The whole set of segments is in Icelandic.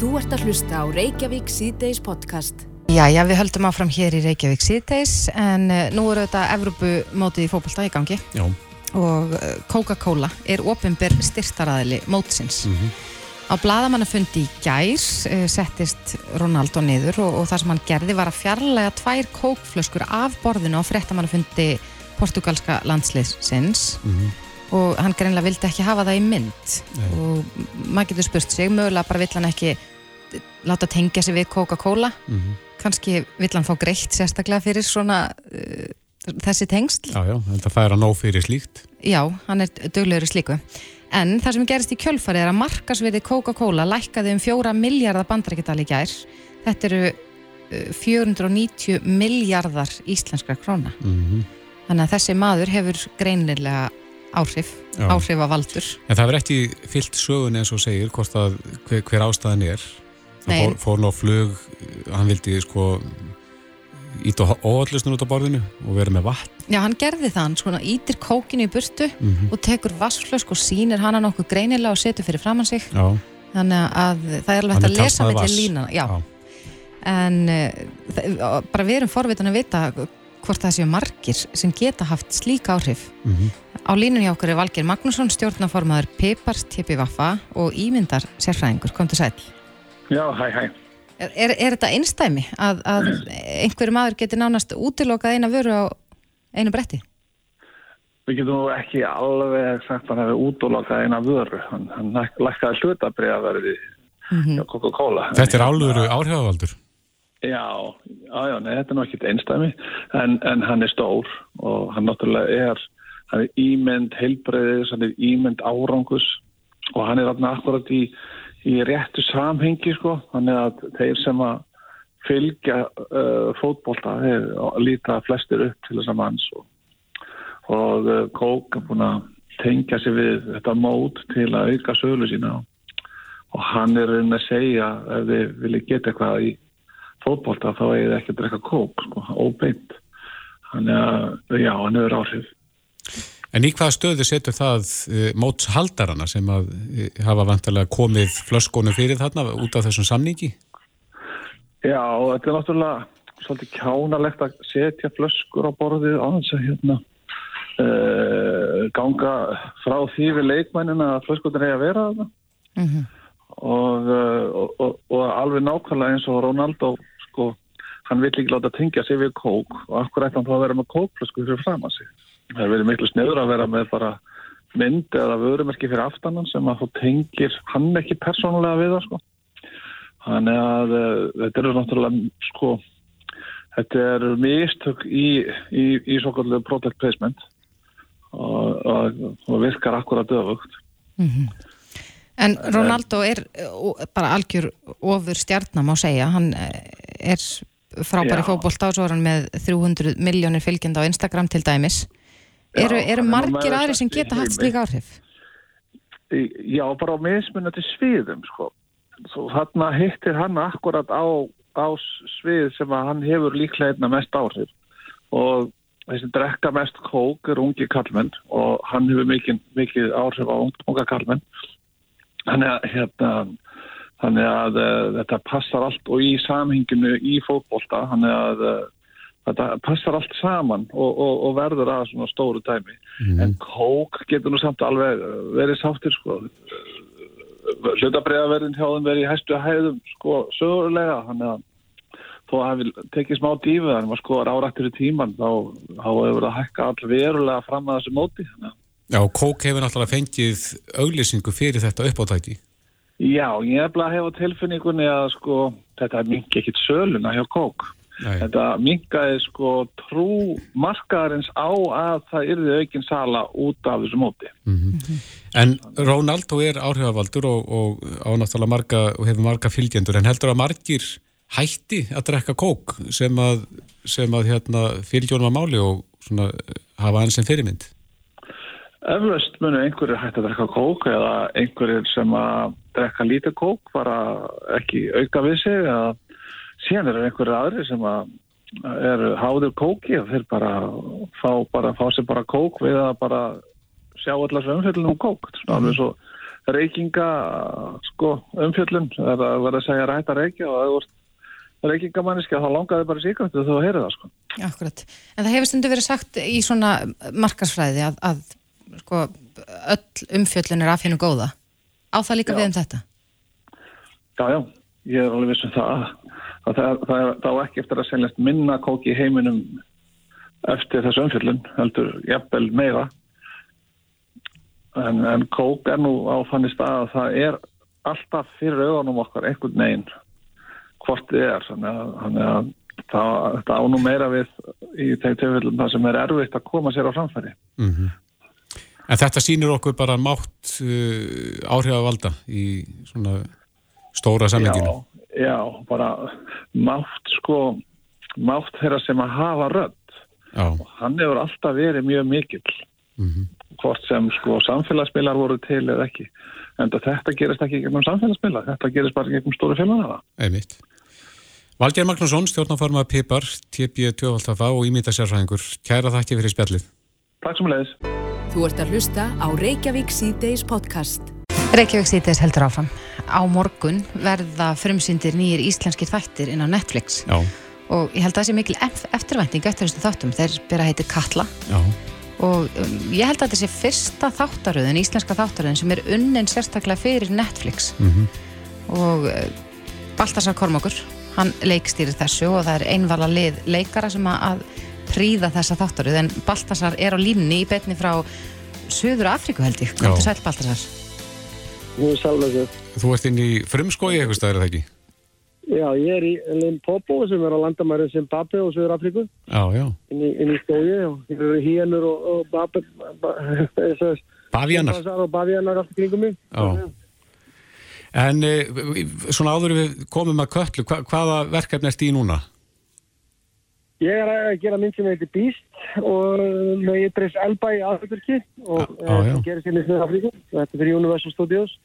Þú ert að hlusta á Reykjavík síðdeis podcast. Jæja, við höldum áfram hér í Reykjavík síðdeis en uh, nú eru þetta Evrópumótið í fókbalta í gangi Já. og uh, Coca-Cola er ofinber styrtaræðili mótsins. Mhm. Á bladamannafundi í gær uh, settist Ronaldo niður og, og það sem hann gerði var að fjarlæga tvær kókflöskur af borðinu á fréttamannafundi portugalska landsliðsins Mhm. og hann greinlega vildi ekki hafa það í mynd Nei. og maður getur spurt sig mögulega bara vill hann ekki láta tengja sig við Coca-Cola. Mhm. kannski vill hann fá greitt sérstaklega fyrir svona uh, þessi tengsl. Já, já, þetta fær að nóg fyrir slíkt. já, hann er duglegur í slíku. En það sem gerist í kjölfarið er að markasviði Coca-Cola lækkaði um fjóra miljardar bandarækjadal í gær. Þetta eru uh, 490 miljardar íslenskra króna. Mm þannig að þessi maður hefur greinilega áhrif, áhrif af valdur En það verður ekki fyllt sögun eins og segir að hver, hver ástæðan er. Hann fór, fór ná flug, hann vildi sko ít og óallusnur út á borðinu og vera með vatn. Já, hann gerði það, hann svona ítir kókinu í burtu Mhm. og tekur vassflösk og sýnir hana nokkuð greinilega og setur fyrir framann sig Já, þannig að það er alveg Hann hægt að lesa millir vatns. línana Já, já. en uh, bara við erum forvitin að vita hvort það séu margir sem geta haft slík áhrif Mhm. Á línunni hjá okkur er Valgeir Magnússon, stjórnaformaður Pipars, Tipi Vaffa og Ímyndar sérfræðingur, kom til sæl Já, hæ, hæ. Er, er, er þetta einstæmi að, að einhverju maður geti nánast útilokað eina vöru á einu bretti? Við getum nú ekki alveg sagt að hann hefði útólokað eina vöru. Hann, hann læk- lækkaði hlutabriðaverði hjá Coca-Cola. Þetta er áluru áhrifavaldur. Já, já, já, nei, þetta er nú ekkit einstæmi, en, en hann er stór og hann náttúrulega er, hann er ímynd heilbreyðis, hann er ímynd árangus og hann er þarna akkurat í, í réttu samhengi, sko, þannig að þeir sem að fylgja uh, fótbolta, þeir líta flestir upp til þess að manns og, og uh, Kók er búin að tengja sig við þetta mót til að auka sölu sína. Og, hann er raunin að segja ef þið viljið geta eitthvað í fótbolta þá eigið ekki að drekka kók sko, óbeint. Þannig að já, hann hefur áhrif En í hvaða stöðu setur það uh, mótshaldarana sem að uh, hafa vantarlega komið flöskunum fyrir þarna út af þessum samningi? Já, og þetta er náttúrulega svolítið kjánalegt að setja flöskur á borðið á þess að hérna uh, ganga frá því við leikmænina að flöskutin eigi að vera þarna Mm og, uh, og, og, og alveg nákvæmlega eins og Ronaldo sko, hann vill ekki láta tengja sig við kók og akkur ætti hann þá að vera með kókflösku fyrir fram að sig. Það er verið miklu sniður að vera með bara mynd eða vörumerki fyrir aftanan sem að þú tengir hann ekki persónulega við það sko. Þannig að uh, þetta eru náttúrulega sko þetta eru mistök í, í, í svo kallu product placement og, og, og virkar akkurat öfugt. En Ronaldo er bara algjör ofur stjarnam á segja, hann uh, er frábæri Já. fótbolta og svo er hann með 300 miljónir fylgjenda á Instagram til dæmis. Eru, eru er margir aðri sem geta haft slík áhrif? Já, bara á mismunandi sviðum, sko. Svo þarna hittir hann akkurat á, á svið sem að hann hefur líklega einna mest áhrif. Og þessi drekka mest kók er ungi kallmenn og hann hefur mikið, mikið áhrif á unga kallmenn. Þannig að, hérna, þannig að uh, þetta passar allt og í samhenginu í fótbolta, þannig að uh, þetta passar allt saman og, og, og verður að svona stóru dæmi. En kók getur nú samt alveg uh, verið sáttir sko. Hlutabriðaverðin hjá þeim verið í hæstu hæðum sko sögulega. Þannig að þó að hafi tekið smá dífu þannig að sko rárættir í tíman þá, hefur verið að hækka all verulega fram að þessu móti. Þannig að Já, Kók hefur náttúrulega fengið auglýsingu fyrir þetta uppátæki. Já, ég hef bara hefa tilfinningunni að sko þetta mingi ekkit söluna hjá kók. Nei. Þetta mingaði sko trú markaðarins á að það yrði aukin sala út af þessu móti. En Ronaldo er áhrifavaldur og, og á náttúrulega marga, og hefur marga fylgjendur, en heldur að margir hætti að drekka kók sem að, sem að hérna, fylgjónum að máli og svona, hafa hann sem fyrirmynd? Eflaust munu einhverjir hægt að drekka kók eða einhverjir sem að drekka lítið kók bara ekki auka við sig eða síðan eru einhverjir aðri sem að eru háður kóki og þeir bara fá, bara, fá sér bara kók við að bara sjá allar umfyllin um kók. Alveg svo reykinga sko, umfjöllun það var að segja rætt að reykja og reykingamanniski þá langaði bara síkvæmtu þú að heyra það sko. Akkurat, en það hefur stundu verið sagt í svona markarsfræði að, að sko, öll umfjöllun er af hennu góða á það líka Já. við um þetta Já, já, ég er alveg vissum það að það, það, það, það á ekki eftir að seljast minna kóki heiminum eftir þessu umfjöllun heldur jafnvel meira. En, en kók er nú á þannig stað að það er alltaf fyrir augunum okkar einhvern veginn hvort þið er. Þannig að, að það, þetta á nú meira við í þeim tilfellum það sem er erfitt að koma sér á framfæri. En þetta sýnir okkur bara mátt uh, áhrifavalda í svona stóra samlinginu. Já, bara mátt sko mátt þeirra sem að hafa rödd Já. hann hefur alltaf verið mjög mikill Mhm. hvort sem sko samfélagsmiðlar voru til eða ekki en þetta gerist ekki gegnum samfélagsmiðlar þetta gerist bara gegnum stóru fjölmanara Einmitt. Valgeir Magnússon, stjórnaformað Pipar, TB2 og ímynda sérfræðingur. Kæra þakki fyrir spjallið. Takk sem leiðis Þú ert að hlusta á Reykjavík síðdeis podcast. Reykjavík síðdeis heldur áfram. Á morgun verða frumsyndir nýjir íslenskir þættir inn á Netflix. Já, og ég held að það sé mikil ef- eftirvænting eftir þessu þáttum, þeir byrja heiti Katla. Já, og um, ég held að þetta sé fyrsta þáttaröðin, íslenska þáttaröðin sem er unnin sérstaklega fyrir Netflix. Mhm. og uh, Baltasar Kormokur, hann leikstýrir þessu og það er einvala lið leikara sem að, að príða þessa þáttaröð. En Baltasar er á línni í betni frá Suður Afríku held ég, Já. sæl Baltasar Nú sálum við. þú ert inn í frumskói eitthvað staðar er það ekki? Já, ég er í Limpopo sem er á landamæri Zimbabwe og Söður Afríku Já, já. inn í, inn í stóði og hér eru híenur og, og babi, ba, Bavíanar. Basar og bavíanar allt í kringum mig. Já. En e, svona áður við komum að köllu, hva, hvaða verkefni ert í núna? Ég er að gera mynd sem heitir Beast og með ég dreifst Elba í Afríkurki og gerir sinni í Söður Afríku. Þetta er fyrir Universal Studios.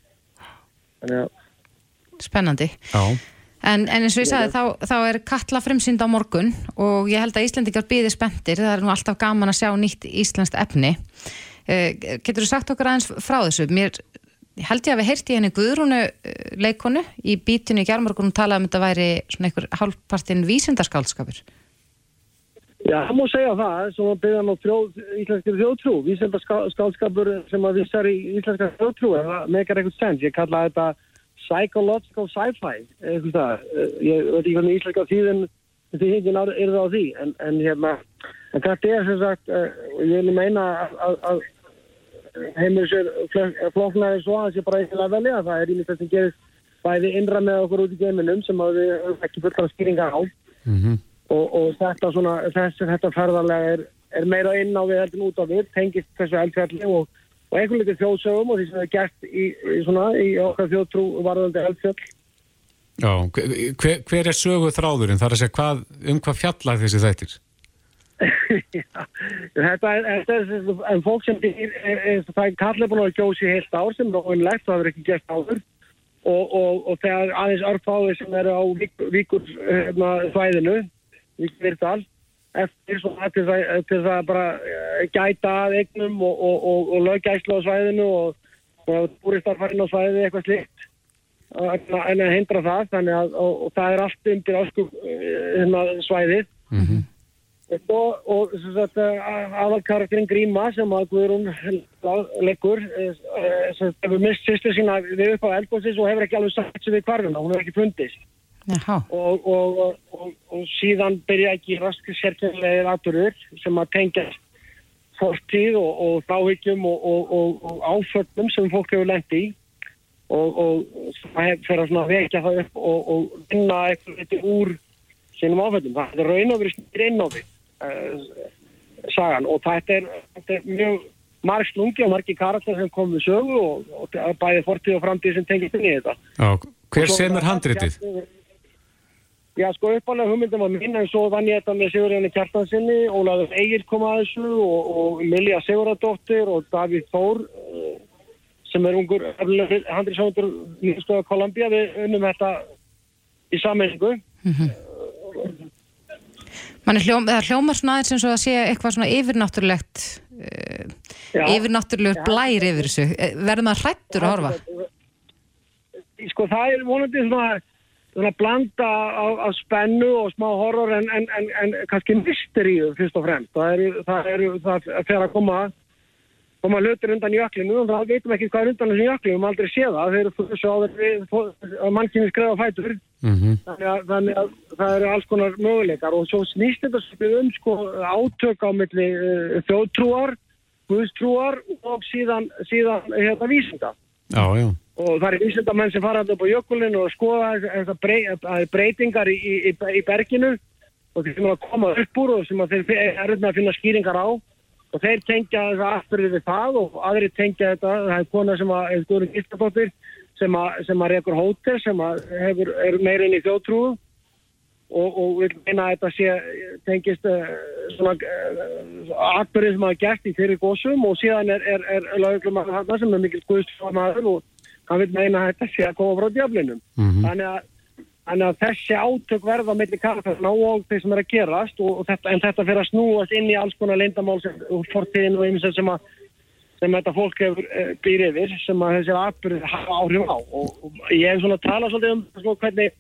Þannig að Spennandi Já. En, en eins og ég sagði, þá, þá er Katla frumsýnd á morgun og ég held að Íslendingar býði spenntir, það er nú alltaf gaman að sjá nýtt íslenskt efni. Uh, getur þú sagt okkur aðeins frá þessu? Mér held ég að við heyrti í henni Guðrúnu uh, leikonu í bítinu í gerðmorgun og talaði um þetta væri svona einhver hálfpartinn vísindaskálskapur. Já, það má segja það, sem að byggja á þjóð, íslenskir þjóðtrú, vísenda skálskapur sem að vissar í íslenska þjóðtrú, það meikar eitthvað sens. Ég kalla þetta psychological sci-fi, eitthvað það. Ég veit ekki hvernig íslenska þýðin því hingin er það á því, en, en hérna, en þetta er sem sagt, uh, ég vil meina að, að, að heimur sér flóknaði svo að það sé bara eitthvað velja, það er ímyndið sem gerist bæði innra með okkur út í geiminum sem að við ekki fulltara skýringar á Mm og, og þetta, svona, þess, þetta ferðarlega er, er meira inn á við heldur en út á við, tengist þessu eldfjalli og, og einhvern veginn þjóðsögum og því sem er gert í, í, svona, í okkar þjóðtrú varðandi eldfjall. Já, hver, hver er sögu þráðurinn? Það er að segja hvað, um hvað fjallar þessi þættir? þetta er, þetta er en fólk sem er, er, það er kallið búin að gjósi heilt ár sem er óinlegt, það hefur ekki gert áður og, og, og þegar aðeins örfáði sem eru á vík, víkur hérna, svæðinu, víkur virtal, eftir svona til það, til það bara eh, gæta að eignum og, og, og, og löggæslu á svæðinu og, og túristar farin á svæðinu eitthvað slikt en að- en að hindra það þannig að og, og það er allt undir ásku hérna, svæðið. Og, og sem sagt, aðalkarakterinn Gríma sem að Guðrún leggur eh, sem hefur mist sýstu sína við upp á eldgóðsis og hefur ekki alveg sagt sem við hvarfuna, hún hefur ekki fundist og, og, og, og síðan byrja ekki raskir sérkjörlega aðturur sem að tengja fórtíð og, og þáhyggjum og, og, og áföllum sem fólk hefur lent í og, og það hef- fer að vekja það upp og, og vinna eitthvað úr sínum áföllum. Það er raun og verið snýr inn á því uh, sagan og þetta er, þetta er mjög marg slungi og margi karakter sem kom við sögu og, og bæði fortíð og framtíð sem tengist inn í þetta. Já, hver svo- semur handritið? Já, sko uppalega hugmyndum var mín en svo vann ég þetta með Sigurðinni Kjartansinni, Ólaður Egil kom að þessu og, og Milja Sigurðardóttir og Davíð Þór eh, sem er ungur handriðsóndur nýðstöða Kolumbía við unnum þetta í sammenningu. mann er hljóm, það hljómar svona aðeins eins og að sé eitthvað svona yfirnáttúrulegt uh, yfirnáttúrulegur blær yfir þessu. Eh, verður maður hrættur að horfa? Sko það er vonandi svona, svona blanda af, af spennu og smá horror en, en, en, en kannski mysteríu fyrst og fremst. Það er það, er, það fer að koma, koma hlutir undan jöklinu og það veitum ekki hvað er undan þessu jöklinu, við höfum aldrei séð það. Þeir eru svo að mannkynni skrefa fætur. Mm -hmm. þannig, að, þannig að það eru alls konar möguleikar og svo snýst þetta um sko átök á milli uh, þjóðtrúar, guðstrúar og síðan, síðan hérna vísinda. Já, já og það er vísindamenn sem fara upp á jökulinu og skoða þessar brey, breytingar í, í, í berginu og þeir sem að koma upp úr og sem þeir er auðvitað að finna skýringar á. Og þeir tengja þess afturðið við það og aðri tengja þetta, það er kona sem að, eða Guðrun Gísladóttir sem að, að rekur hótel sem að hefur, er meirinn í þjóðtrúu og, og vil meina að þetta sé tengist uh, svona afturðið sem að gert í fyrir góðsum og síðan er, er, er lauglum að það sem er mikil guðstofnaður og hann vil meina að þetta sé að koma frá djöflinum. Mm -hmm. þannig, að, þannig að þessi átök verða mellir karaferna og þeir sem er að gerast og, og þetta, en þetta fyrir að snúast inn í alls konar leindamál og fortíðin og eins sem að sem þetta fólk hefur e, býr yfir sem að þessi aðbyrð hafa áhrif á og, og ég hef svona talað svolítið um svona, hvernig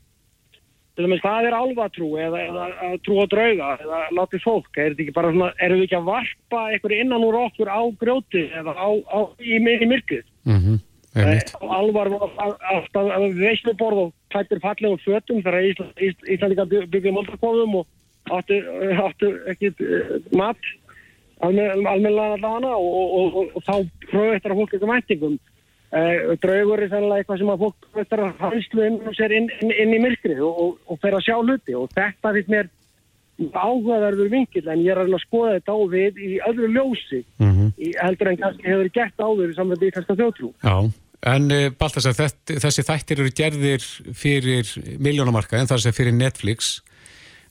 hvað er alvatrú eða, eða trú á drauga eða látið fólk, er þetta ekki bara svona erum við ekki að varpa einhverju innan úr okkur á grjóti eða á, á, í, í myrkið mm -hmm. Eh, alvar alltaf veisluborð og klættir fallegum fötum þegar Íslandika byggði máltakofum og áttu, áttu ekki uh, mat almenna allavega og, og, og, og þá pröfu eftir að fólk eitthvað mættingum uh, draugur er sannlega eitthvað sem að fólk eftir að hanslu inn, inn, inn, inn í myrkrið og fer að sjá hluti og þetta finnst mér áhugaverður vingil en ég er að skoða þetta á við í öðru ljósi mm -hmm. í heldur en kannski hefur gert áður í samvætti í kannski þjóttrú Já En uh, Baltasar, þessi þættir eru gerðir fyrir miljónamarka en það er fyrir Netflix.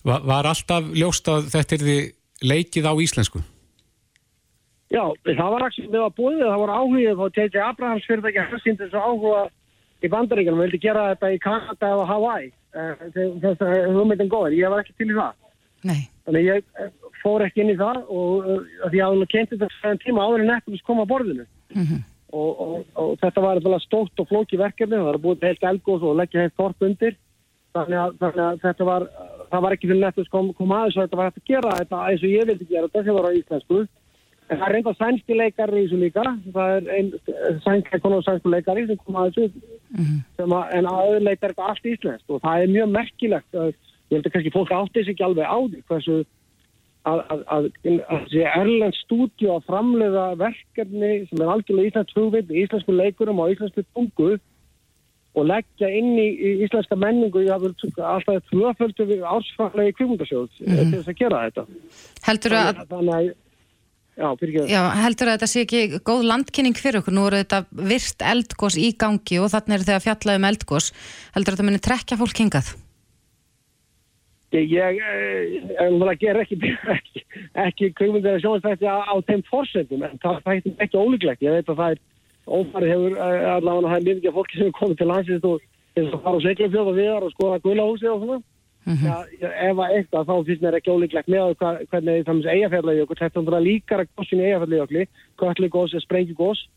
Va var alltaf ljóst að þetta er leikið á íslensku? Já, það var ekki með að búið, það var áhugið og J.J. Abrahams fyrir ekki að hlusta þessu áhuga í bandaríkjum, við vildi gera þetta í Kanada eða Hawaii, þess að hugmyndin góður, ég var ekki til í það. Nei. Þannig ég eh, fór ekki inn í það og því að hún kenti þetta tíma áður en Netflix kom á borðinu. Mhm. Mm og, og, og þetta var stótt og flóki verkefni það var búið heilt elgóðs og leggja heilt torp undir. Þannig að, þannig að þetta var það var ekki fyrir nettus kom, kom aðeins og þetta var hægt að gera þetta eins og ég vildi gera þetta sem var á íslensku. En það er reynda sænski leikari í þessu líka. Það er einn sænski konar sænsku leikari sem kom aðeins mm -hmm. að, en aðeins leikar þetta allt íslenskt og það er mjög merkilegt ég held að kannski fólk átti sig ekki alveg á því hversu að, að, að, að sé Erlend stúdíu að framleiða verkefni sem er algjörlega íslensk hugveit, íslensku leikurum og íslensku tungu og leggja inn í, í íslenska menningu í alltaf tvöföldu ársfallegi kvimundarsjóð mm -hmm. til þess að gera þetta. Heldur að... Þannig að Já, Já, heldur að þetta sé ekki góð landkynning fyrir okkur, nú eru þetta virst eldgós í gangi og þannig er þetta að fjalla um eldgós heldur að þetta muni trekja fólk hingað? Ég, eh, ger ekki, ekki, ekki kvöngmyndir að sjónastætti á, þeim fórsendum, en það er ekki ólíklegt. Ég veit að það er ófarið hefur eh, allavega það er mjög mikið fólki sem er komið til landsins og fara á seglumfjóð og viðar og skoða guðlahúsi og svona. Mm -hmm. ja, ef að eitthvað þá finnst mér ekki ólíklegt með að hvernig það er eigafærlega þetta er líkara góðsinn í eigafærlega kvölli góðs, sprengi góðs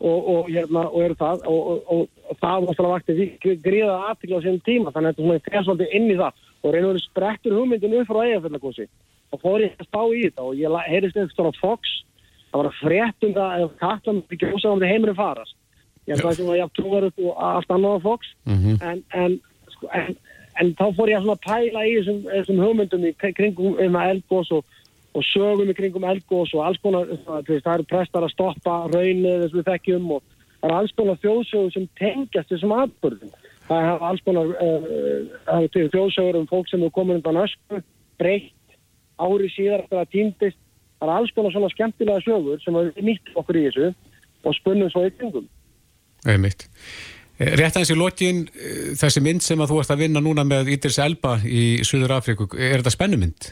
og, og, hérna, og eru það og, og það var alltaf vaktið gríða aðtryggja á sínum tíma þannig að þetta er svolítið inn í það og reynur að sprettur hugmyndin upp frá eigafellagósi og fór ég að spá í þetta og ég heyrðist eitthvað á Fox. Það var að fréttum það að kattan ekki ósað um því heimurinn farast. Ég held að það var ég að trúa upp og allt annað á Fox. Mm -hmm. en, en, sko, en, en þá fór ég að pæla í þessum, þessum hugmyndum í kringum um eldgós og, og sögum í kringum eldgós og alls konar það eru prestar að stoppa raunið þessum þekkjum og það eru alls konar þjóðsögum sem tengjast þessum aðbörðum það hafa alls konar uh, þjóðsögur um fólk sem er komin undan ösku, breytt ári síðar eftir að týndist það er alls konar svona skemmtilega sögur sem er nýtt okkur í þessu og spunnum svo í kringum Einmitt. Eh, rétt aðeins í lokin eh, þessi mynd sem að þú ert að vinna núna með Ídris Elba í Suður Afríku, er þetta spennumynd?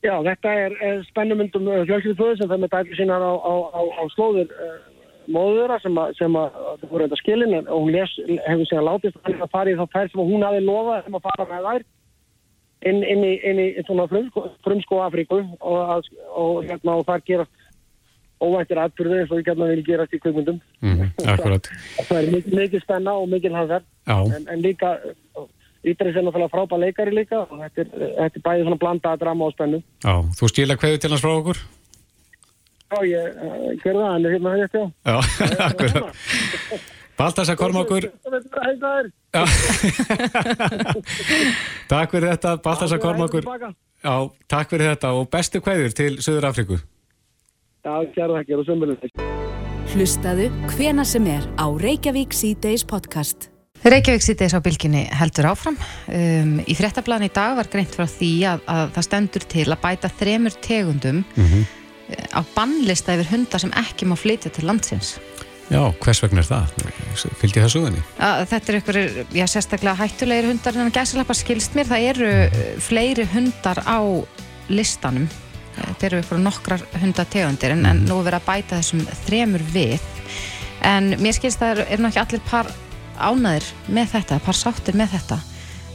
Já, þetta er, er spennumynd um fjölskyldföðu sem það með dæli sínar á, á, á, á slóður móður sem að, sem að, það voru þetta skilin og hún les, hefur að látist að fara í þá færð sem hún hafi lofað sem að fara með þær inn, inn í, inn í svona frumsko Afríku og, og hérna og þar gerast óvæntir atbyrðu eins og við gætum að vilja gerast í kveikmyndum. Mm, akkurat. Það er mikið, mikið spenna og mikið hansar en, en líka Ídris er náttúrulega frábæð leikari líka og þetta er, þetta er bæðið svona blandaða drama og spennu. Já, þú skilja hverju til hans frá okkur? Já, ég gerði það, hann er hérna hægt, já. Já, akkurat. Baltasar Kormákur. takk fyrir þetta, Baltasar Kormákur. Já, takk fyrir þetta og bestu hverjur til Suður Afríku. Já, gerði það, gerði það sömurlega. Hlustaðu hvena sem er á Reykjavík C-Days podcast. Reykjavík sýtis á bylginni heldur áfram. Um, í fréttablaðin í dag var greint frá því að, að það stendur til að bæta þremur tegundum mm -hmm. Á bannlista yfir hundar sem ekki má flytja til landsins. Já, hvers vegna er það? Fylgdi það suðinni? Þetta er ykkur, já, sérstaklega hættulegir hundar en gæsalappa skilst mér, það eru mm -hmm. fleiri hundar á listanum. Þetta eru ykkur nokkrar hundategundir en, mm en nú verður að bæta þessum þremur við. En mér skilst það er, er náttúrulega allir par ánaðir með þetta, par sáttir með þetta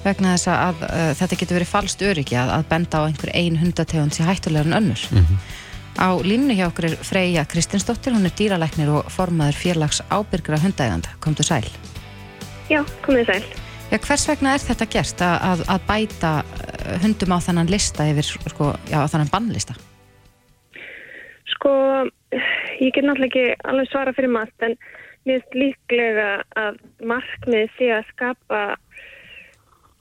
vegna þess að uh, þetta getur verið falst öryggi að, að benda á einhver ein hundategund sem hættulegur en önnur. Mm -hmm. Á línu hjá okkur er Freyja Kristinsdóttir, hún er dýralæknir og formaður félags ábyrgra hundæganda. Komdu sæl. Já, komið sæl. Já, hvers vegna er þetta gert að, að bæta uh, hundum á þannan lista yfir, sko, já, á þannan bannlista? Sko, ég get náttúrulega ekki alveg svara fyrir margt, en Mér finnst líklega að markmið sé að skapa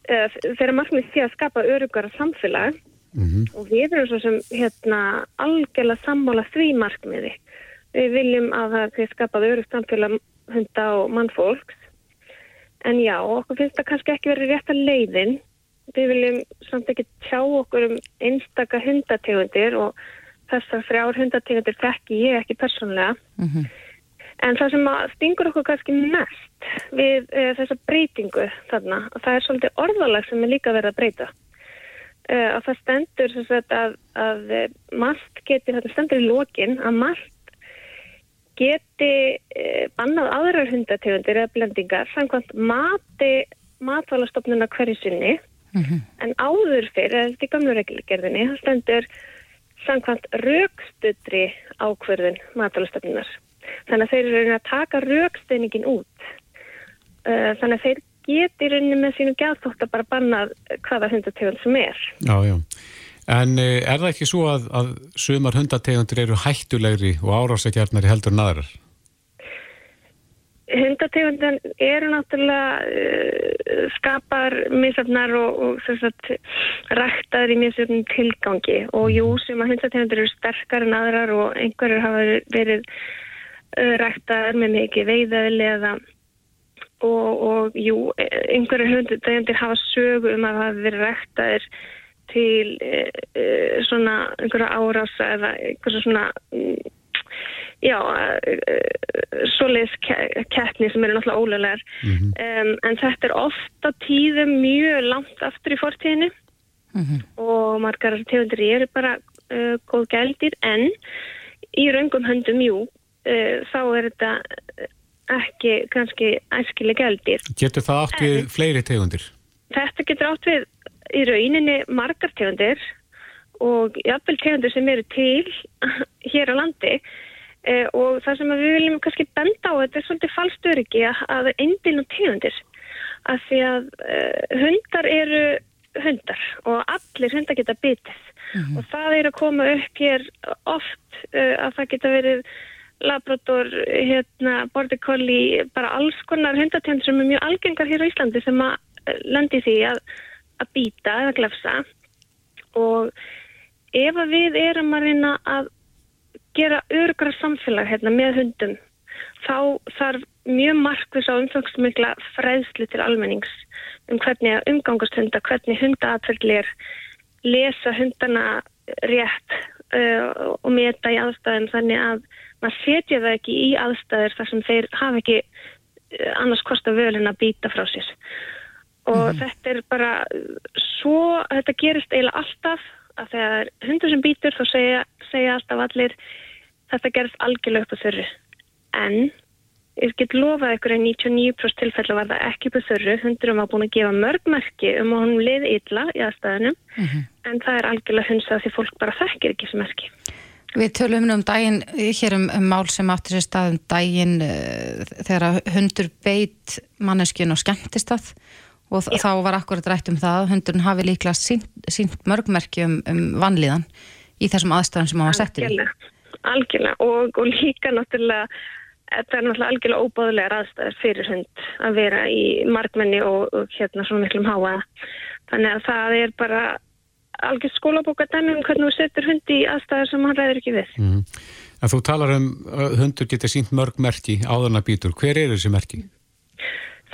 þegar markmið sé að skapa örugara samfélag mm -hmm. og við erum svo sem hérna algjörlega sammála því markmiði. Við viljum að það sé skapað örug samfélag hunda og mannfólks en já, okkur finnst það kannski ekki verið rétt að leiðin. Við viljum samt ekki tjá okkur um einstaka hundategundir og þessar frjár hundategundir þekki ég ekki persónlega. Mm -hmm. En það sem stingur okkur kannski mest við e, þessa breytingu þarna, það er svolítið orðalag sem er líka verið að breyta. E, og það stendur sagt, að, að eh, mast geti, þetta stendur í lokin, að mast geti e, bannað aðrar hundategundir eða blendingar samkvæmt mati matvælastofnuna hverju sinni, mm -hmm. en áður fyrir, þetta er gamlu reglgerðinni, það stendur samkvæmt raukstudri ákverðin matvælastofnunar. Þannig að þeir eru að taka rauksteiningin út. Uh, þannig að þeir geti raunin með sínu gæðþótt að bara banna hvaða hundategund sem er. Já, já. En uh, er það ekki svo að, að sumar hundategundir eru hættulegri og árásækjarnari heldur en aðrar? Hundategundan eru náttúrulega uh, skapar misafnar og, og ræktaður í misafnum tilgangi og jú sem að hundategundir eru sterkar en aðrar og einhverjur hafa verið ræktaðar með mikið veiðaðli eða og, og jú, einhverju hundur hafa sögu um að það hafi verið ræktaðir til e, e, svona einhverja árása eða einhverja svona mm, já e, svoleiðs keppni sem eru náttúrulega ólegar mm -hmm. um, en þetta er ofta tíðum mjög langt aftur í fortíðinu mm -hmm. og margar tegundir eru bara uh, góð gældir en í raungum höndum, jú, uh, þá er þetta ekki kannski æskileg gældir. Getur það átt við en, fleiri tegundir? Þetta getur átt við í rauninni margar tegundir og jafnvel tegundir sem eru til hér á landi uh, og það sem við viljum kannski benda á þetta er svolítið falstöryggi að eindin og tegundir að því að uh, hundar eru hundar og allir hundar geta bitið mm -hmm. og það er að koma upp hér oft uh, að það geta verið labrador, hérna, border collie, bara alls konar hundatendur sem er mjög algengar hér á Íslandi sem að eh, lendi því að, að býta eða glefsa. Og ef að við erum að reyna að gera örgra samfélag hérna, með hundum þá þarf mjög markvis á umfangsmikla fræðslu til almennings um hvernig umgangast hunda, hvernig hundaatverðlir lesa hundana rétt uh, og meta í aðstæðin þannig að maður setja það ekki í aðstæðir þar sem þeir hafa ekki eh, annars kosta völin að býta frá sér og mm. þetta er bara svo, þetta gerist eiginlega alltaf að þegar hundur sem býtur þá segja, segja alltaf allir þetta gerist algjörlega upp á þörru en ég get lofað ykkur að 99% tilfellu var það ekki upp á þörru hundurum var búin að gefa mörgmerki um að hún liði illa í aðstæðunum mm -hmm. en það er algjörlega hundsað því fólk bara þekkir ekki sem merki Við tölum um daginn, hér um, um mál sem áttur sér stað um daginn uh, þegar hundur beit manneskjun og skemmtist að og Já. þá var akkurat rætt um það hundurinn hafi líklega sínt, sínt mörgmerki um, um vanlíðan í þessum aðstæðan sem hann var settur í. Algjörlega og, og líka náttúrulega þetta er náttúrulega algjörlega óbáðulega aðstæðar fyrir hund að vera í markmenni og, og hérna svona miklum háa þannig að það er bara algjör skólabóka dæmi um hvernig þú setur hundi í aðstæðar sem hann ræður ekki við. Mm. En þú talar um hundur geta sínt mörg merki áðurna bítur. Hver er þessi merki?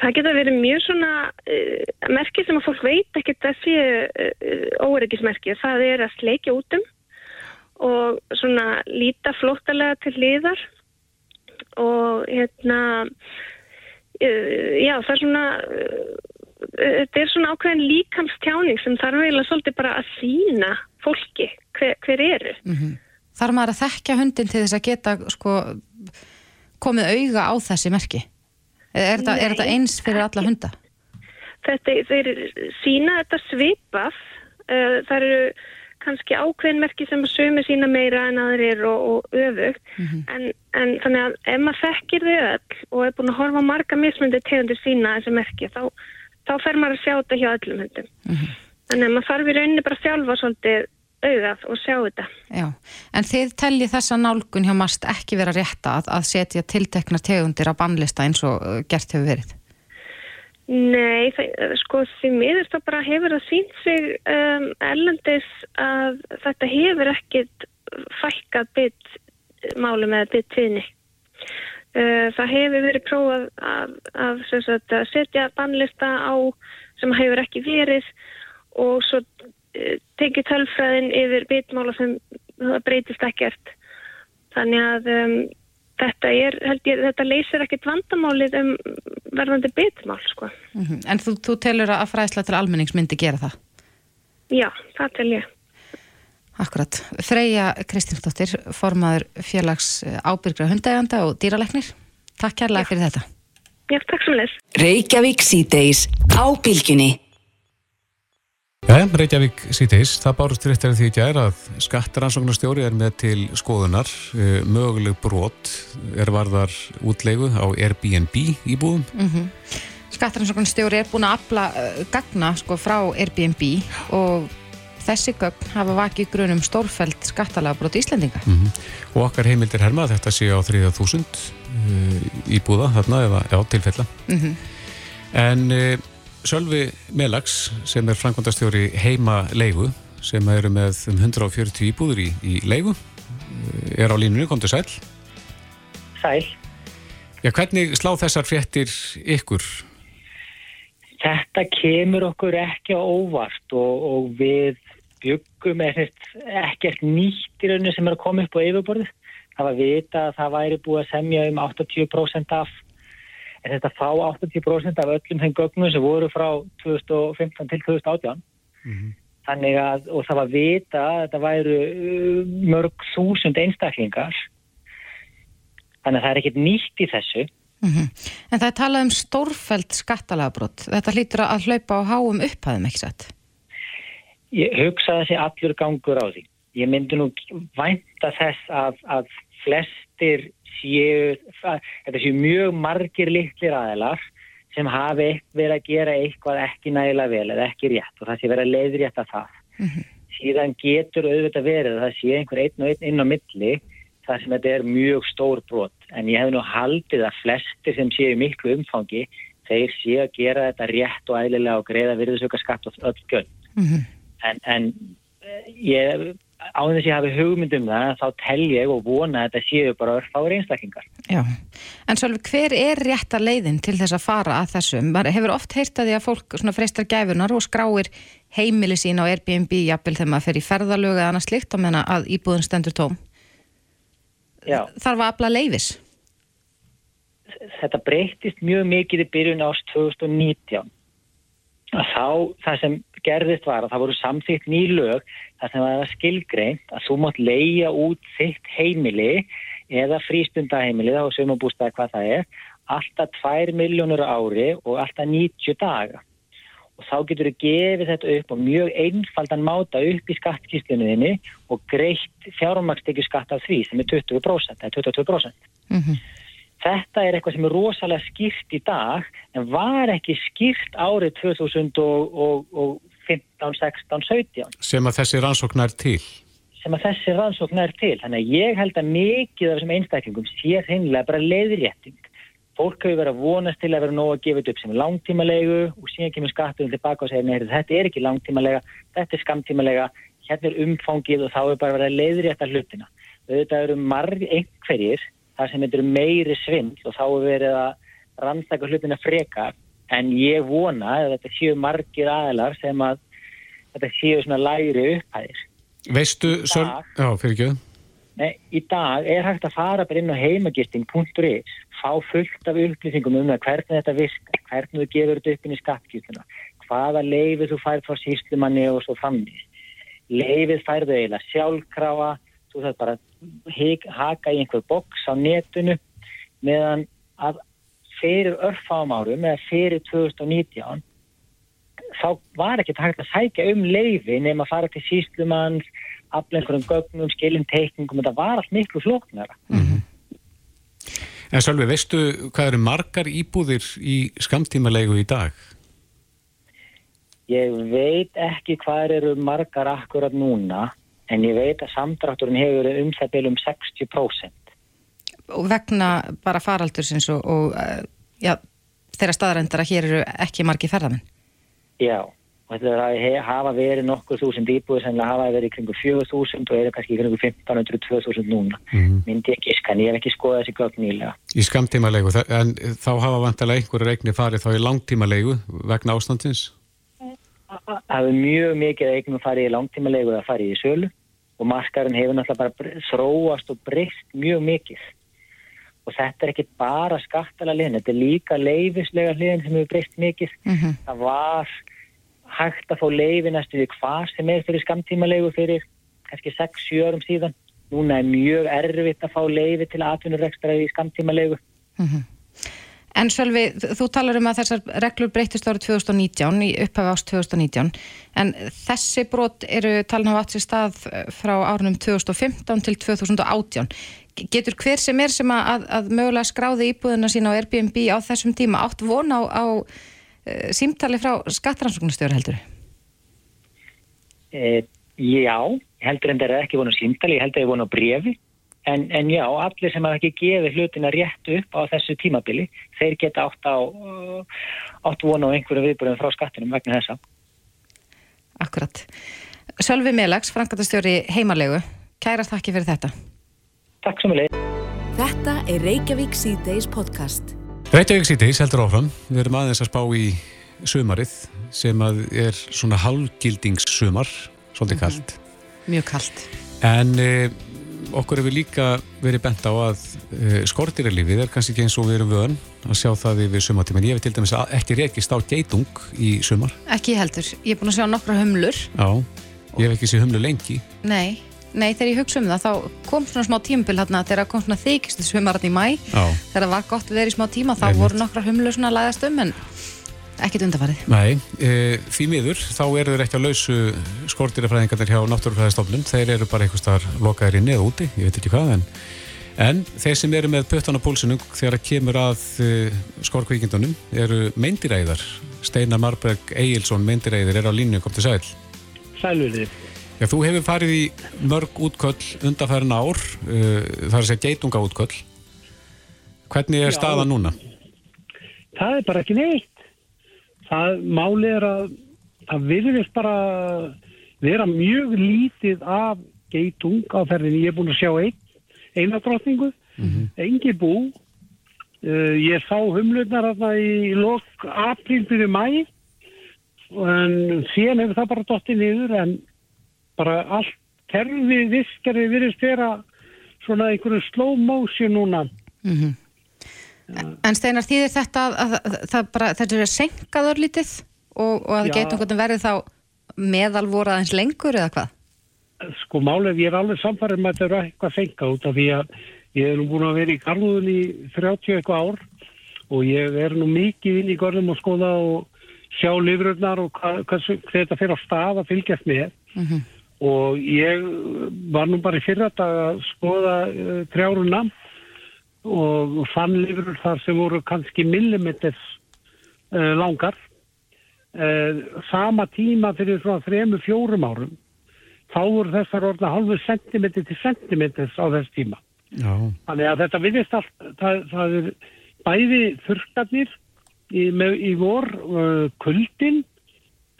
Það geta verið mjög svona uh, merki sem að fólk veit ekki þessi uh, óreigismerki. Það er að sleikja útum og svona líta flóttalega til liðar og hérna uh, já það er svona þetta er svona ákveðin líkamstjáning sem þarf eiginlega svolítið bara að sína fólki hver, hver eru. Mm -hmm. Þarf maður að þekkja hundin til þess að geta sko, komið auga á þessi merki? Er Nei, er þetta eins fyrir alla hunda? Þetta, þeir sína þetta svipað. Uh, það eru kannski ákveðin merki sem að sömu sína meira en aðrir og, og öfugt. Mm -hmm. en, en þannig að ef maður þekkir þau öll og er búin að horfa marga mismundi tegundir sína þessi merki, þá þá fer maður að sjá þetta hjá öllum hundum. Mm -hmm. Þannig að maður þarf í rauninni bara að þjálfa svolítið auðað og sjá þetta. Já, en þið tellið þessa nálgun hjá MAST ekki vera rétta að, að setja tiltekna tegundir á bannlista eins og uh, gert hefur verið? Nei, það, sko því miður það bara hefur að sínt sig um, erlendis að þetta hefur ekkit fækkað bytt málum eða bytt tíðni. Eh, það hefur verið prófað að, að, að, að setja bannlista á sem hefur ekki verið og svo eh, tekið tölfræðin yfir bitmála sem breytist ekkert. Þannig að um, þetta, er, ég, þetta leysir ekkert vandamálið um verðandi bitmál. Sko. Mm -hmm. En þú, þú telur að fræðsla til almenningsmyndi gera það? Já, það tel ég. Akkurat. Freyja Kristinsdóttir, formaður félags ábyrgra hundæganda og dýraleknir. Takk kærlega fyrir þetta. Já, takk svo með. Reykjavík síðdeis á bylginni. Já, Reykjavík síðdeis. Það bárust réttir því ekki að skattaransóknarstjóri er með til skoðunar. Eh, möguleg brot er varðar útlegu á Airbnb íbúðum. Mm -hmm. Skattaransóknarstjóri er búin að afla uh, gagna sko, frá Airbnb og þessi gögn hafa vakið grunum brot í Íslandinga. Mm -hmm. Og okkar heimildir herma þetta sé á 3000 uh, íbúða þarna eða á tilfella. Mm -hmm. En uh, Sölvi Melags sem er framkvæmdastjóri heima leifu sem eru með um 140 íbúður í, í leifu uh, er á línunni, kom til sæl. Sæl. Já, hvernig slá þessar fréttir ykkur? Þetta kemur okkur ekki á óvart og, og við byggum ekkert nýtt í rauninu sem er að koma upp á yfirborðið. Það var vita að það væri búið að semja um 80% af, en þetta fá 80% af öllum þeim gögnum sem voru frá 2015 til 2018. Mm -hmm. Þannig að, og það var vita að þetta væru uh, mörg þúsund einstaklingar. Þannig að það er ekkert nýtt í þessu. Mm -hmm. En það er talað um stórfæld skattalagabrott. Þetta hlýtur að hlaupa á háum upphæðum, ekki satt? Ég hugsa þessi allur gangur á því. Ég myndi nú vænta þess að, að flestir séu, að, þetta séu mjög margir litlir aðelar sem hafi verið að gera eitthvað ekki nægilega vel eða ekki rétt og það sé verið að leiðrétta það. Mm -hmm. Síðan getur auðvitað verið að það sé einhver einn og einn inn á milli þar sem þetta er mjög stór brot. En ég hef nú haldið að flestir sem séu miklu umfangi þeir séu að gera þetta rétt og æðilega og greiða virðisöka skatt og öll gönd. Mm -hmm en, en eh, ég á þess að ég hafi hugmyndum það þá tel ég og vona að þetta séu bara örfári einstaklingar. Já, en svolítið hver er rétta leiðin til þess að fara að þessu? Man hefur oft heyrt að því að fólk freistar gæfunar og skráir heimili sín á Airbnb jafnvel þegar maður fer í ferðalögu eða annað slikt og menna að íbúðin stendur tóm. Já. Þarf að afla leiðis? Þetta breytist mjög mikið í byrjun ást 2019 að þá það sem gerðist var að það voru samþýtt ný lög þar sem það var skilgreint að þú mátt leia út þitt heimili eða frístundaheimili þá sem að bústa hvað það er alltaf 2 miljónur ári og alltaf 90 daga og þá getur þú gefið þetta upp og mjög einfaldan máta upp í skattkísluninni og greitt fjármakstekju skatt af því sem er 20%, eða 22%. Mm -hmm. Þetta er eitthvað sem er rosalega skýrt í dag en var ekki skýrt árið 2015, 16, 17. Sem að þessi rannsókn er til? Sem að þessi rannsókn er til. Þannig að ég held að mikið af þessum einstaklingum sé hinnlega bara leiðrétting fólk hefur verið að vonast til að vera nóg að gefa þetta upp sem langtímalegu og síðan kemur skatturinn tilbaka og segir neyri þetta er ekki langtímalega, þetta er skamtímalega, hérna er umfangið og þá er bara verið að leiðrétta hlutina. Þetta eru marg einhverjir þar sem þetta eru meiri svindl og þá er verið að rannsaka hlutina freka en ég vona að þetta séu margir aðlar sem að þetta séu svona læri upphæðir. Veistu, Söl... Já, fyrir ekki. Nei, í dag er hægt að fara bara inn á heimagisting.is fá fullt af upplýsingum um það hvernig þetta virkar, hvernig þú gefur þetta upp inn í skattkýrtuna, hvaða leifið þú færð frá síslumanni og svo framnýst. Leifið færðu eiginlega sjálfkrafa, þú þarf bara að haka í einhver boks á netinu meðan að fyrir örfám árum eða fyrir 2019 þá var ekki hægt að sækja um leifi nefn að fara til síslumanns, aflega einhverjum gögnum, skilin teikningum, þetta var allt miklu flóknara. Mm -hmm. En Sölvi, veistu hvað eru margar íbúðir í skamtímalegu í dag? Ég veit ekki hvað eru margar akkurat núna, en ég veit að samdrátturinn hefur um það byrjum 60%. Og vegna bara faraldursins og, og eh, ja, þeirra staðarendara hér eru ekki margi ferðamenn? Já og þetta er að hafa verið nokkur þúsund íbúið sem hafa verið kringu fjögur þúsund og eru kannski kringu 1500-2000 núna mm -hmm. myndi ekki skan, ég hef ekki skoðað þessi gögn nýlega. Í skamtímalegu en þá hafa vantilega einhverju reikni farið þá í langtímalegu vegna ástandins? Það hefur mjög mikið eignum farið í langtímalegu að farið í sölu og maskarinn hefur náttúrulega bara þróast og breyst mjög mikið og þetta er ekki bara skattala liðin, þetta er líka leifislega liðin sem hefur breyst mikið mm -hmm. það var hægt að fá leiði næstu við hvað sem er fyrir skamtímalegu fyrir kannski 6-7 árum síðan. Núna er mjög erfitt að fá leiði til atvinnurekstraði í skamtímalegu. Mm -hmm. En Sölvi, þú talar um að þessar reglur breytist árið 2019, í upphafi ást 2019, en þessi brot eru talin á vatsi stað frá árunum 2015 til 2018. Getur hver sem er sem að, að mögulega skráði íbúðina sína á Airbnb á þessum tíma átt von á, á Eh, símtali frá skattrannsóknastjóri heldur? E, já, heldur en það er ekki vonu símtali, ég heldur að ég vonu brefi en, en já, allir sem hafa ekki gefið hlutina rétt upp á þessu tímabili þeir geta átt á átt vonu á einhverju viðbúrum frá skattinum vegna þessa. Akkurat. Sölvi Melags, frangatastjóri heimalegu, kærast þakki fyrir þetta. Takk svo mjög. Þetta er Reykjavík C-Days podcast. Reykjavík síðdeis heldur áfram, við erum aðeins að spá í sömarið sem að er svona halvgildingssumar, svolítið mhm. kallt. Mm -hmm. Mjög kallt. En eh, okkur hefur líka verið bent á að eh, skortiralífið er kannski ekki eins og við erum vöðan að sjá það við sumartíma. Ég hef til dæmis ekki rekist á geitung í sumar. Ekki heldur, ég er búin að sjá nokkra humlur. Já, ég hef ekki séð humlu lengi. Nei. Nei, þegar ég hugsa um það, þá kom svona smá tímpil hérna þegar kom svona þykist svumarinn í mæ Já. þegar það var gott við erum í smá tíma þá Einmitt. voru nokkra humlu svona læðast um en ekkert undarfarið. Nei, e, því miður, þá eru þeir ekki að lausu skortirafræðingarnir hjá náttúrufræðistofnun þeir eru bara einhvers þar lokaðir í neða úti ég veit ekki hvað, en, en þeir sem eru með pötan á pólsunum þegar það kemur að e, skorkvíkindunum eru meindiræðar Steinar Marberg Egilson meindiræðir er á línu, kom til sæl Sælurðið Já, þú hefur farið í mörg útköll undanfærin ár, uh, það er að segja geitunga útköll. Hvernig er Já, staða núna? Það er bara ekki neitt. Það máli er að, að við erum bara vera mjög lítið af geitung á ferðinni. Ég er búin að sjá einn, eina drotningu, mm -hmm. engi bú. Uh, ég sá humlunar í lok april byrju mæ en síðan hefur það bara dottið niður en bara allt kerfi viskari virðist vera svona einhverju slow motion núna. Mm -hmm. En Steinar þýðir þetta að, að, að, að bara, þetta er senkaður lítið og, og að geitungutin verði þá meðalvora aðeins lengur eða hvað? Sko málið, ég er alveg samfarið með að þetta eru eitthvað senka út af því að ég er nú búin að vera í Garðuðun í 30 eitthvað ár og ég er nú mikið inn í Garðum og skoða og sjá lifrurnar og hvað, hvað, hvað þetta fyrir að fylgjast með og ég var nú bara í fyrra dag að skoða uh, trjáruna og fann lifrur þar sem voru kannski millimeters uh, langar. Uh, sama tíma fyrir svona þremu fjórum árum þá voru þessar orðna halvu sentimetri til sentimeters á þess tíma. Já, Þannig að þetta viðist allt, það, það er bæði þurrkarnir í, í vor, kuldin,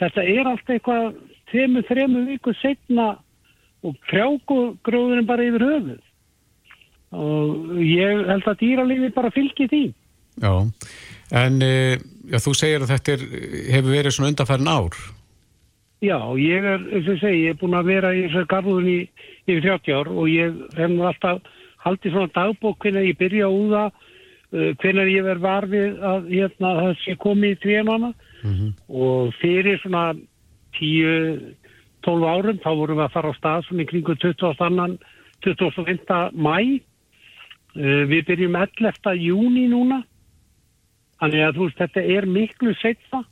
þetta er allt eitthvað tveimur, þreimur viku setna og trjágróðurinn bara yfir höfuð. Og ég held að dýralífi bara fylgi því. já. En e, já, þú segir að þetta er, hefur verið svona undanfærin ár. Já, ég er, eins og ég segi, ég er búin að vera í þessar garðun í yfir 30 ár og ég hef nú alltaf haldið svona dagbók hvernig ég byrja úða, uh, hvernig ég verð var við að hérna, það sé komið í tvénana og fyrir svona 10-12 árum þá vorum við að fara á stað svona í kringu 22. 25. mæ við byrjum 11. júni núna þannig að þú veist þetta er miklu setna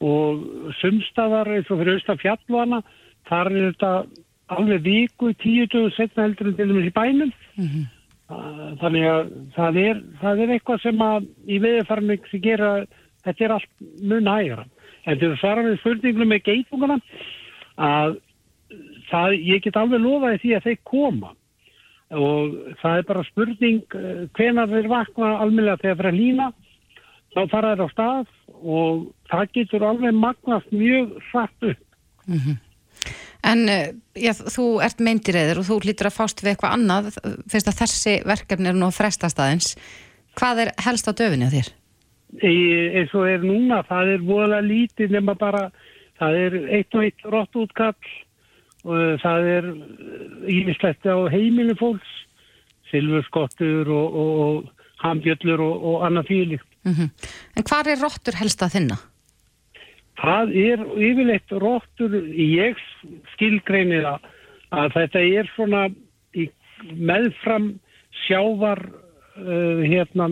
og sumstaðar eins og fyrir austan fjallvana þar er þetta alveg viku tíu dögu setna heldur en til dæmis í bænum Ah, þannig að það er, það er eitthvað sem að í veðurfarming sem gera þetta er allt mun hægra en til að svara við spurningunum með geitunguna að það, ég get alveg lofaði því að þeir koma og það er bara spurning eh, hvenar þeir vakna almennilega þegar að lína þá fara þeir á stað og það getur alveg magnast mjög hratt upp En eh, já, þú ert meindireiður og þú hlýtur að fást við eitthvað annað fyrst að þessi verkefni er nú að fresta staðins. Hvað er helst á döfinni á þér? Eins og er núna, það er voðalega lítið nema bara, það er eitt og eitt rótt útkall og það er ímislegt á heimili fólks, silfurskottur og, og, og hambjöllur og, og annað fílíkt. Mm En hvað er róttur helst að þinna? Það er yfirleitt róttur, ég skilgreinir að, að þetta er svona í meðfram sjávar uh, hérna,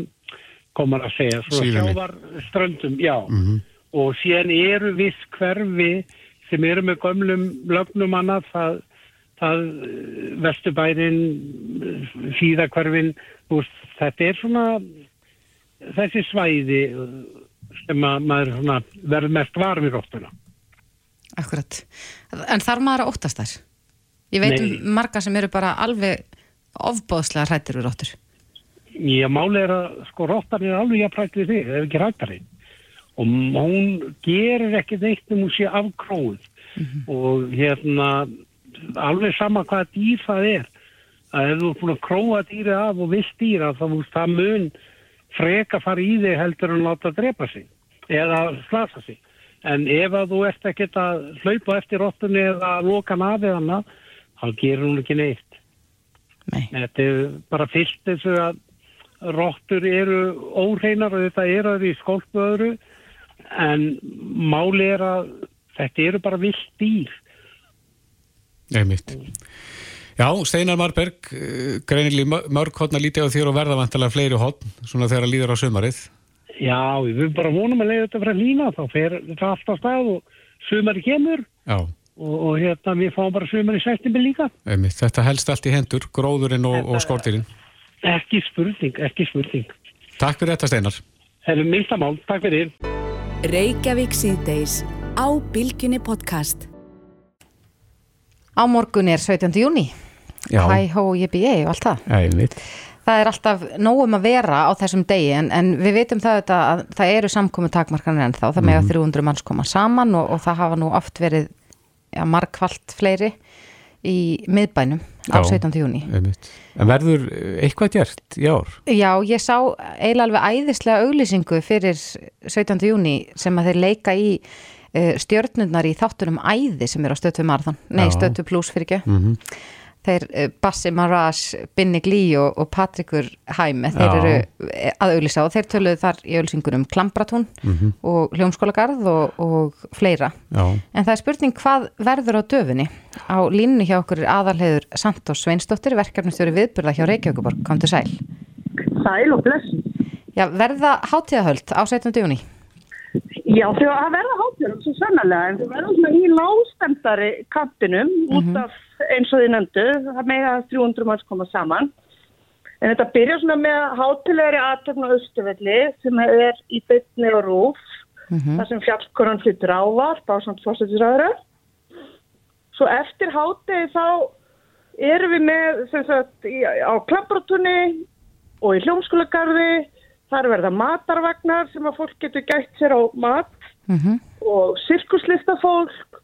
komar að segja, svona sjávarströndum, já. Og síðan eru viss hverfi sem eru með gömlum lögnum annað, það, það eh, vesturbærin, síðakverfin, þú veist, þetta er svona þessi svæði uh, sem að maður verður mest var við róttuna. Akkurat. En þarf maður að óttast þær? Ég veit Nei. um marga sem eru bara alveg ofbóðslega hrættir við róttur. Ég máli er að sko róttan er alveg jafnrætt við þig, ef ekki rættari. Og hún gerir ekki neitt um hún sé afkróð. Og hérna, alveg sama hvaða dýr það er. Að ef þú er búin að króa dýrið af og vilt dýra, þá veist, það mun freka fara í þig heldur en láta drepa sig. Eða slasa sig. En ef að þú ert ekkert að hlaupa eftir róttunni eða loka hann af eða annað, þá gerir hún ekki neitt. Nei. Þetta er bara fyrst þessu að róttur eru óhreinar og þetta eru það í skólpu öðru en máli er að þetta eru bara vilt dýr. Einmitt. Já, Steinar Marberg, eh, greinilega mörg hotna lítið á þér og verða vantilega fleiri hotn, svona þegar að líður á sumarið. Já, við bara vonum að leiða þetta frá lína þá fer þetta allt á stað og sumari kemur Já, og, og hérna við fáum bara sumari september líka. einmitt. Þetta helst allt í hendur, gróðurinn og, og skortirinn. Ekki spurning, ekki spurning. Takk fyrir þetta, Steinar. Hefur minnsta mál, takk fyrir. Reykjavík síðdeis á Bilginni podcast. Á morgun er 17. júni. Já. Hæ, hó, ég bý ég og allt það. Einmitt. Það er alltaf nógum að vera á þessum degi en, en við vitum það auðvitað að það eru samkomi takmarkanir en þá, það með að 300 manns koma saman og, og það hafa nú oft verið ja, margfalt fleiri í miðbænum á Já. 17. júni. En verður eitthvað gert í ár? Já, ég sá eiginlega alveg æðislega auglýsingu fyrir 17. júni sem að þeir leika í uh, stjörnurnar í þáttunum æði sem er á stötu Marðan, nei stötu Plus fyrir ekki. Mm Þeir uh, Bassi Marás, Binni Glí og, og Patrikur Hæme, þeir Já. eru eh, að auglýsa og þeir töluðu þar í auglýsingunum Klambratún og Hljómskólagarð og, og fleira. Já. En það er spurning hvað verður á döfunni? Á línunni hjá okkur aðalheður Santos Sveinsdóttir, verkefnustjóri viðburða hjá Reykjavíkuborg, kom til sæl. Sæl og bless. Já, verða hátíðahöld á 17. júni? Já, þau að verða háttjórum svo sannlega en þau verða svona í lástendari kantinum út af eins og því nöndu, það með að 300 manns koma saman. En þetta byrjar svona með hátilegri aðtöfn á Östuvelli sem er í bytni og rúf, þar sem fjallkonan flyttur ávart á samt fórstættisræðra. Svo eftir hátegi þá erum við með sem sagt, í, á Klapprótunni og í Hljómskólagarði, þar verða matarvagnar sem að fólk getur gætt sér á mat og sirkuslistafólk,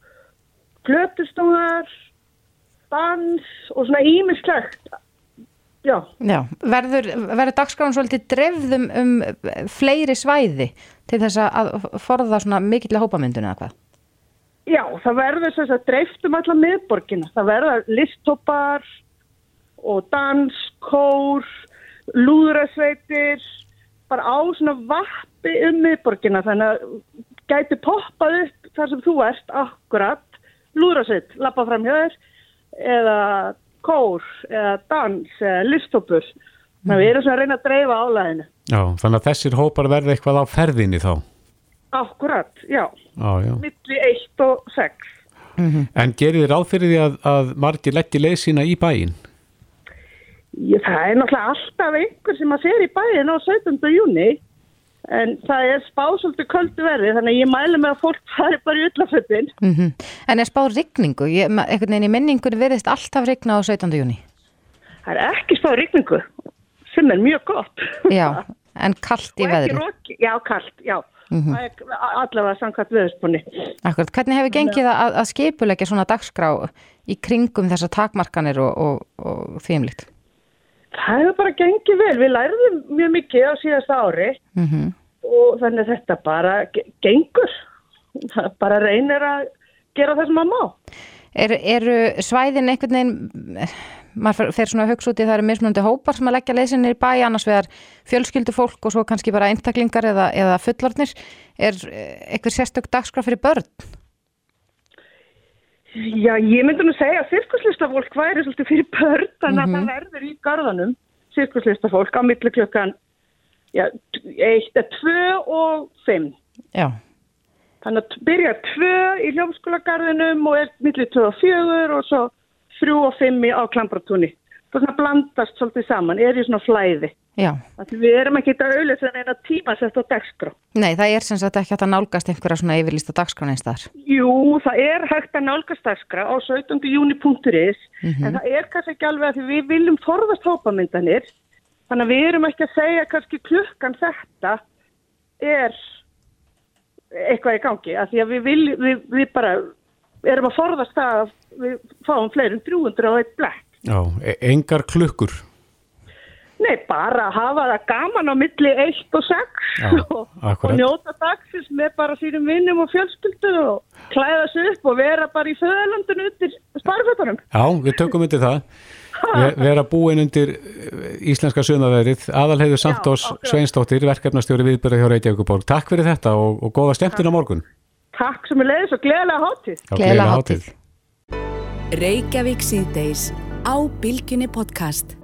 glötustóðar, dans og svona ímislegt. Já, Já, verður, verður dagskráin svolítið drefðum um fleiri svæði til þess að forða svona mikill hópamyndun eða hvað? já, það verður sem sagt dreift um alla miðborgina. Það verða listópar og dans, kór, lúðrasveitir, bara á svona vappi um miðborgina þannig að gæti poppað upp þar sem þú ert akkurat lúðrasveit, lappa fram hjá þér eða kór eða dans eða listópur. Þannig að við erum svona að reyna að dreifa álæðinu. Já, þannig að þessir hópar verða eitthvað á ferðinni þá. Akkurat, já, Já, já. milli 1 og 6. En gerir þið ráð fyrir því að, að margir leggja leið sína í bæinn? Það er náttúrulega alltaf einhver sem að fer í bæinn á 17. júni en það er spáð svolítið köldu verði þannig að ég mælu með að fólk fari bara í ullafötin. Mm En er spáð rigningu? Ég, einhvern veginn í minningunni verðist alltaf rigna á 17. júni. Það er ekki spáð rigningu sem er mjög gott. Já, en kallt í veðri. roki, já, kallt, já. Það er allavega samkvæmt veðurspunni. Akkurat, hvernig hefur gengið að, að skipulegja svona dagskrá í kringum þessar takmarkanir og, og, og þvíumlikt? Það hefur bara gengið vel. Við lærðum mjög mikið á síðasta ári Mm og þannig þetta bara ge- gengur. Það bara reynir að gera það sem maður má. Er, eru svæðin einhvern veginn, maður fer- svona að hugsa út í það eru mismunandi hópar sem að leggja leysinni í bæ, annars vegar fjölskyldu fólk og svo kannski bara einstaklingar eða, eða fullornir. Er eh, einhver sérstök dagskrá fyrir börn? Já, ég myndi nú segja að sirkuslistafólk væri svolítið fyrir börn, þannig að það verður í garðanum sirkuslistafólk á milli klukkan já, eitt, eh, tvö og fimm. Já, Þannig að byrja tvö í hljómskólagarðinum og er milli tvö og fjögur og svo þrjú og fimm í- á klampratúni. Það svona blandast svolítið saman, er í svona flæði. Við erum ekki að auðvitað en eina tíma sett á dagskrá. Nei, það er sem sagt ekki hægt að nálgast einhverja svona yfirlista dagskrá neins þar. Jú, það er hægt að nálgast dagskrá á 17. júni.is en það er kannski ekki alveg að því við viljum forðast hópamyndanir þannig að við erum ekki að segja kannski klukkan þetta er eitthvað í gangi af því að við, vil, við, við bara erum að forðast það að við fáum fleirum 300 á eitt blekk. Já, e- engar klukkur. Nei, bara að hafa það gaman á milli 1 og 6 Já, og, og njóta dagsins með bara sínum vinnum og fjölskyldu og klæða sig upp og vera bara í föðalandinu undir sparfötunum. Já, við tökum undir það. Ve- Vera búin undir eh, íslenska sömaverið. Aðalheiður Sandós akkurat. Sveinsdóttir, verkefnastjóri viðbyrða hjá Reykjavíkuborg. Takk fyrir þetta og, og góða skemmtun á morgun. Takk sem er leiðis og gleðilega hátíð. Já, Gleðilega gleðilega hátíð. Reykjavík síðdeis á Bilginni podcast.